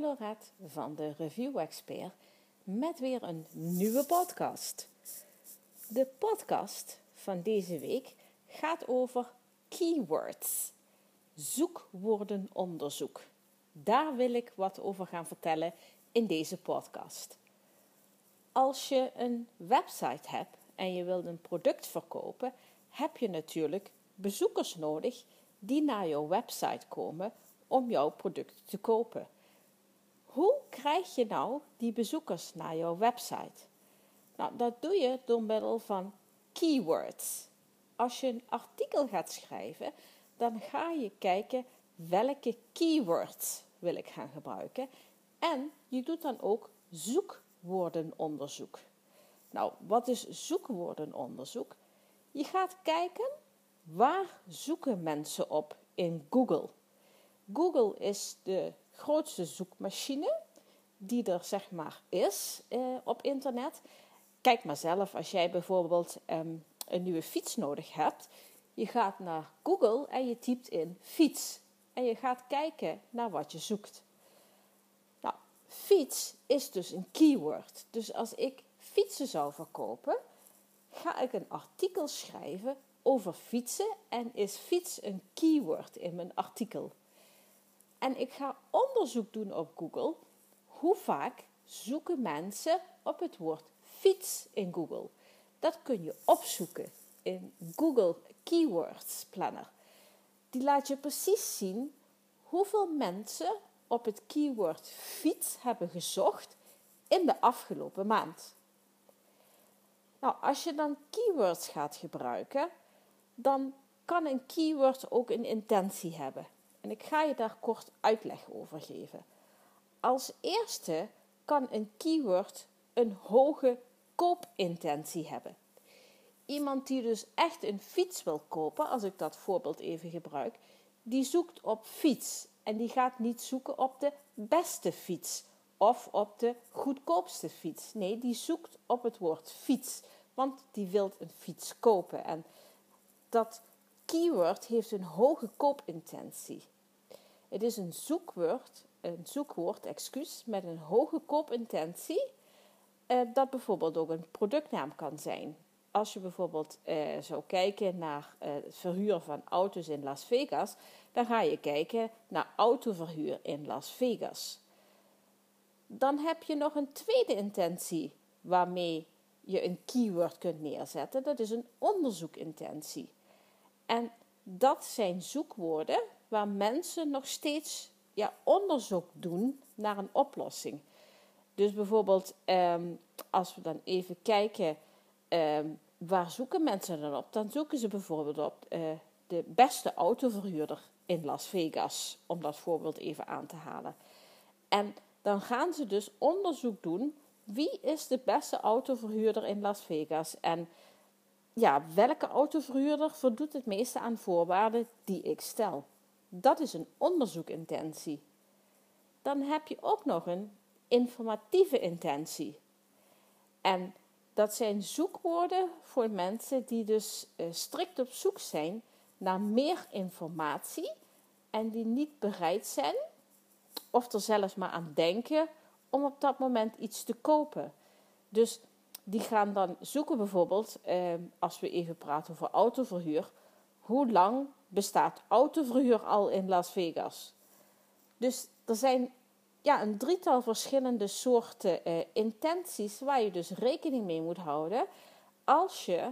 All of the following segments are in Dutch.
Lorette van de Review Expert met weer een nieuwe podcast. De podcast van deze week gaat over keywords, zoekwoordenonderzoek. Daar wil ik wat over gaan vertellen in deze podcast. Als je een website hebt en je wilt een product verkopen, heb je natuurlijk bezoekers nodig die naar jouw website komen om jouw product te kopen. Hoe krijg je nou die bezoekers naar jouw website? Nou, dat doe je door middel van keywords. Als je een artikel gaat schrijven, dan ga je kijken welke keywords wil ik gaan gebruiken. En je doet dan ook zoekwoordenonderzoek. Nou, wat is zoekwoordenonderzoek? Je gaat kijken waar zoeken mensen op in Google. Google is de grootste zoekmachine die er zeg maar is eh, op internet. Kijk maar zelf, als jij bijvoorbeeld ehm, een nieuwe fiets nodig hebt, je gaat naar Google en je typt in fiets. En je gaat kijken naar wat je zoekt. Nou, fiets is dus een keyword. Dus als ik fietsen zou verkopen, ga ik een artikel schrijven over fietsen en is fiets een keyword in mijn artikel. En ik ga onderzoek doen op Google. Hoe vaak zoeken mensen op het woord fiets in Google? Dat kun je opzoeken in Google Keywords Planner. Die laat je precies zien hoeveel mensen op het keyword fiets hebben gezocht in de afgelopen maand. Nou, als je dan keywords gaat gebruiken, dan kan een keyword ook een intentie hebben. En ik ga je daar kort uitleg over geven. Als eerste kan een keyword een hoge koopintentie hebben. Iemand die dus echt een fiets wil kopen, als ik dat voorbeeld even gebruik, die zoekt op fiets en die gaat niet zoeken op de beste fiets of op de goedkoopste fiets. Nee, die zoekt op het woord fiets, want die wil een fiets kopen. En dat keyword heeft een hoge koopintentie. Het is een zoekwoord, een zoekwoord, excuus, met een hoge koopintentie, eh, dat bijvoorbeeld ook een productnaam kan zijn. Als je bijvoorbeeld eh, zou kijken naar eh, het verhuur van auto's in Las Vegas, dan ga je kijken naar autoverhuur in Las Vegas. Dan heb je nog een tweede intentie waarmee je een keyword kunt neerzetten. Dat is een onderzoekintentie. En dat zijn zoekwoorden waar mensen nog steeds ja, onderzoek doen naar een oplossing. Dus bijvoorbeeld, ehm, als we dan even kijken, ehm, waar zoeken mensen dan op? Dan zoeken ze bijvoorbeeld op uh, de beste autoverhuurder in Las Vegas, om dat voorbeeld even aan te halen. En dan gaan ze dus onderzoek doen, wie is de beste autoverhuurder in Las Vegas? En ja, welke autoverhuurder voldoet het meeste aan voorwaarden die ik stel? Dat is een onderzoekintentie. Dan heb je ook nog een informatieve intentie. En dat zijn zoekwoorden voor mensen die dus uh, strikt op zoek zijn naar meer informatie en die niet bereid zijn, of er zelfs maar aan denken, om op dat moment iets te kopen. Dus die gaan dan zoeken bijvoorbeeld, eh, als we even praten over autoverhuur, hoe lang bestaat autoverhuur al in Las Vegas? Dus er zijn ja, een drietal verschillende soorten eh, intenties waar je dus rekening mee moet houden als je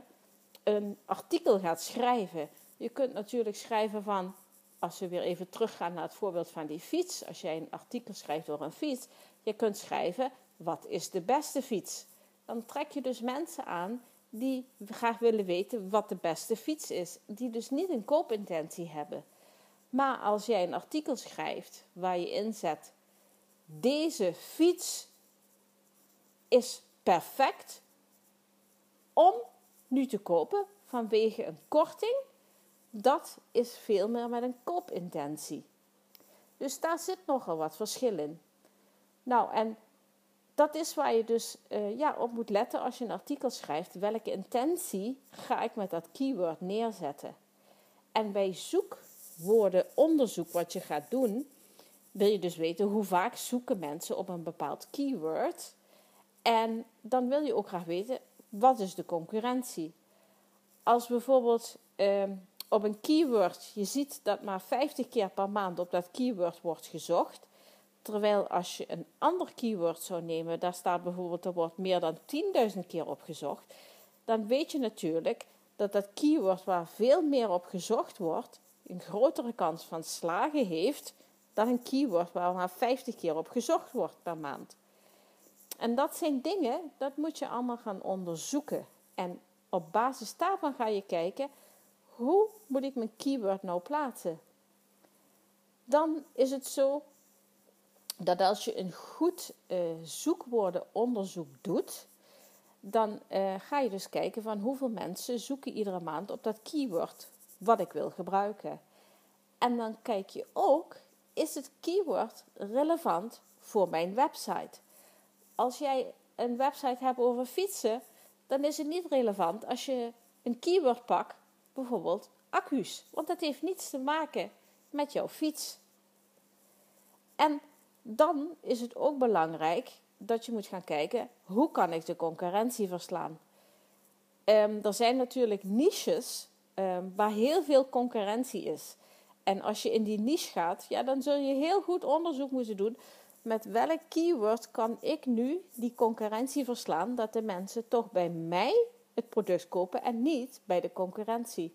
een artikel gaat schrijven. Je kunt natuurlijk schrijven van, als we weer even teruggaan naar het voorbeeld van die fiets. Als jij een artikel schrijft over een fiets, je kunt schrijven, wat is de beste fiets? dan trek je dus mensen aan die graag willen weten wat de beste fiets is. Die dus niet een koopintentie hebben. Maar als jij een artikel schrijft waar je inzet: deze fiets is perfect om nu te kopen vanwege een korting, dat is veel meer met een koopintentie. Dus daar zit nogal wat verschil in. Nou, en dat is waar je dus uh, ja, op moet letten als je een artikel schrijft. Welke intentie ga ik met dat keyword neerzetten? En bij zoekwoorden onderzoek wat je gaat doen, wil je dus weten hoe vaak zoeken mensen op een bepaald keyword. En dan wil je ook graag weten, wat is de concurrentie? Als bijvoorbeeld ehm, op een keyword je ziet dat maar 50 keer per maand op dat keyword wordt gezocht. Terwijl als je een ander keyword zou nemen, daar staat bijvoorbeeld er wordt meer dan 10.000 keer op gezocht. Dan weet je natuurlijk dat dat keyword waar veel meer op gezocht wordt, een grotere kans van slagen heeft dan een keyword waar maar 50 keer op gezocht wordt per maand. En dat zijn dingen, dat moet je allemaal gaan onderzoeken. En op basis daarvan ga je kijken, hoe moet ik mijn keyword nou plaatsen? Dan is het zo dat als je een goed uh, zoekwoordenonderzoek doet, dan uh, ga je dus kijken van hoeveel mensen zoeken iedere maand op dat keyword wat ik wil gebruiken. En dan kijk je ook, is het keyword relevant voor mijn website? Als jij een website hebt over fietsen, dan is het niet relevant als je een keyword pakt, bijvoorbeeld accu's. Want dat heeft niets te maken met jouw fiets. En dan is het ook belangrijk dat je moet gaan kijken hoe kan ik de concurrentie verslaan. Um, er zijn natuurlijk niches um, waar heel veel concurrentie is. En als je in die niche gaat, ja, dan zul je heel goed onderzoek moeten doen. Met welk keyword kan ik nu die concurrentie verslaan dat de mensen toch bij mij het product kopen en niet bij de concurrentie?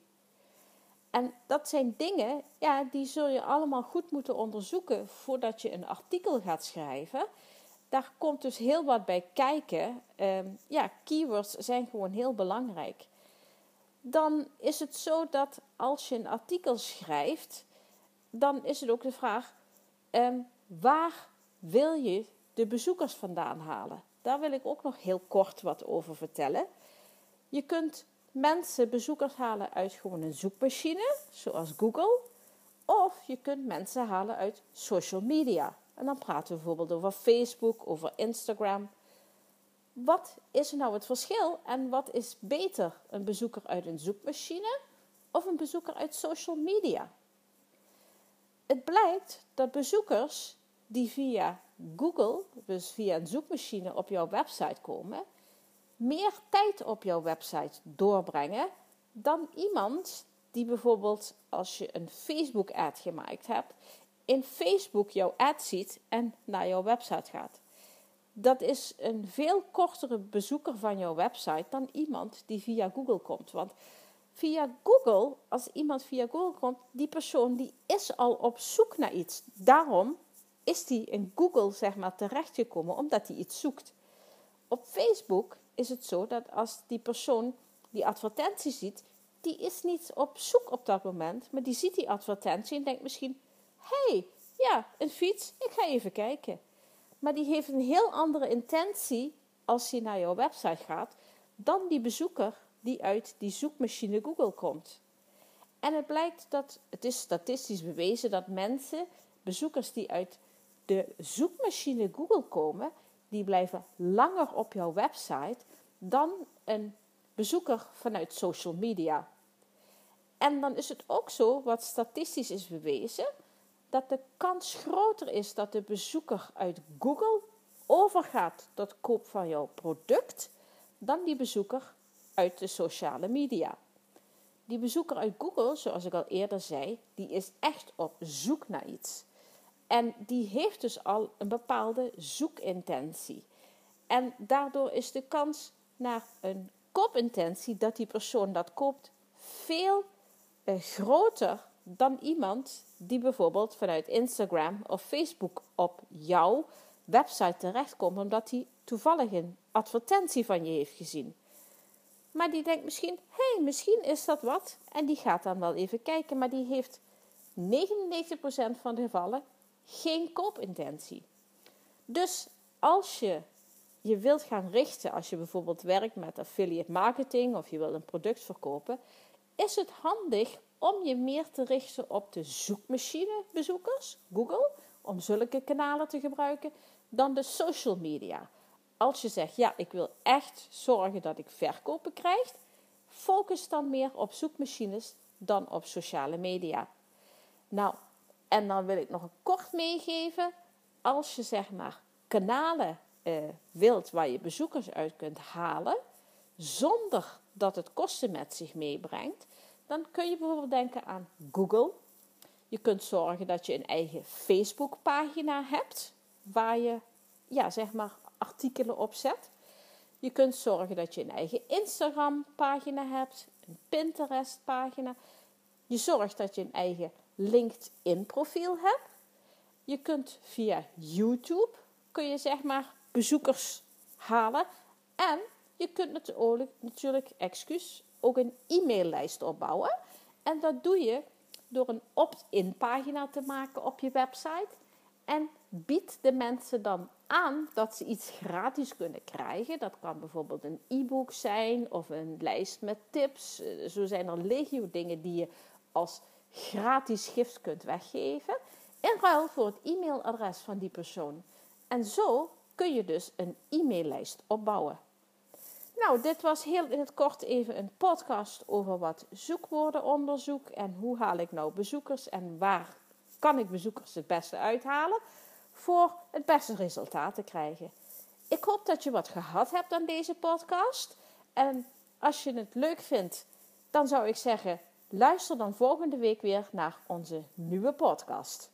En dat zijn dingen, ja, die zul je allemaal goed moeten onderzoeken voordat je een artikel gaat schrijven. Daar komt dus heel wat bij kijken. Um, ja, keywords zijn gewoon heel belangrijk. Dan is het zo dat als je een artikel schrijft, dan is het ook de vraag: um, waar wil je de bezoekers vandaan halen? Daar wil ik ook nog heel kort wat over vertellen. Je kunt mensen, bezoekers halen uit gewoon een zoekmachine, zoals Google. Of je kunt mensen halen uit social media. En dan praten we bijvoorbeeld over Facebook, over Instagram. Wat is nou het verschil en wat is beter? Een bezoeker uit een zoekmachine of een bezoeker uit social media? Het blijkt dat bezoekers die via Google, dus via een zoekmachine op jouw website komen, meer tijd op jouw website doorbrengen dan iemand die bijvoorbeeld als je een Facebook ad gemaakt hebt, in Facebook jouw ad ziet en naar jouw website gaat. Dat is een veel kortere bezoeker van jouw website dan iemand die via Google komt. Want via Google, als iemand via Google komt, die persoon die is al op zoek naar iets. Daarom is die in Google zeg maar terechtgekomen omdat hij iets zoekt. Op Facebook is het zo dat als die persoon die advertentie ziet, die is niet op zoek op dat moment, maar die ziet die advertentie en denkt misschien: hé, hey, ja, een fiets, ik ga even kijken. Maar die heeft een heel andere intentie als hij naar jouw website gaat dan die bezoeker die uit die zoekmachine Google komt. En het blijkt dat, het is statistisch bewezen dat mensen, bezoekers die uit de zoekmachine Google komen, die blijven langer op jouw website dan een bezoeker vanuit social media. En dan is het ook zo, wat statistisch is bewezen, dat de kans groter is dat de bezoeker uit Google overgaat tot koop van jouw product dan die bezoeker uit de sociale media. Die bezoeker uit Google, zoals ik al eerder zei, die is echt op zoek naar iets. En die heeft dus al een bepaalde zoekintentie. En daardoor is de kans naar een koopintentie dat die persoon dat koopt veel eh, groter dan iemand die bijvoorbeeld vanuit Instagram of Facebook op jouw website terechtkomt omdat hij toevallig een advertentie van je heeft gezien. Maar die denkt misschien, hé, hey, misschien is dat wat. En die gaat dan wel even kijken, maar die heeft 99% van de gevallen geen koopintentie. Dus als je je wilt gaan richten, als je bijvoorbeeld werkt met affiliate marketing of je wilt een product verkopen, is het handig om je meer te richten op de zoekmachinebezoekers, Google, om zulke kanalen te gebruiken, dan de social media. Als je zegt, ja, ik wil echt zorgen dat ik verkopen krijg, focus dan meer op zoekmachines dan op sociale media. Nou, En dan wil ik nog een kort meegeven. Als je zeg maar kanalen uh, wilt waar je bezoekers uit kunt halen, zonder dat het kosten met zich meebrengt, dan kun je bijvoorbeeld denken aan Google. Je kunt zorgen dat je een eigen Facebookpagina hebt, waar je ja, zeg maar artikelen op zet. Je kunt zorgen dat je een eigen Instagram-pagina hebt, een Pinterest-pagina. Je zorgt dat je een eigen LinkedIn-profiel hebt. Je kunt via YouTube, kun je zeg maar bezoekers halen. En je kunt natuurlijk, excuus, ook een e-maillijst opbouwen. En dat doe je door een opt-in pagina te maken op je website. En biedt de mensen dan aan dat ze iets gratis kunnen krijgen. Dat kan bijvoorbeeld een e-book zijn of een lijst met tips. Eh, zo zijn er legio dingen die je als gratis gift kunt weggeven. In ruil voor het e-mailadres van die persoon. En zo kun je dus een e-maillijst opbouwen. Nou, dit was heel in het kort even een podcast over wat zoekwoordenonderzoek en hoe haal ik nou bezoekers en waar kan ik bezoekers het beste uithalen voor het beste resultaat te krijgen. Ik hoop dat je wat gehad hebt aan deze podcast. En als je het leuk vindt, dan zou ik zeggen: luister dan volgende week weer naar onze nieuwe podcast.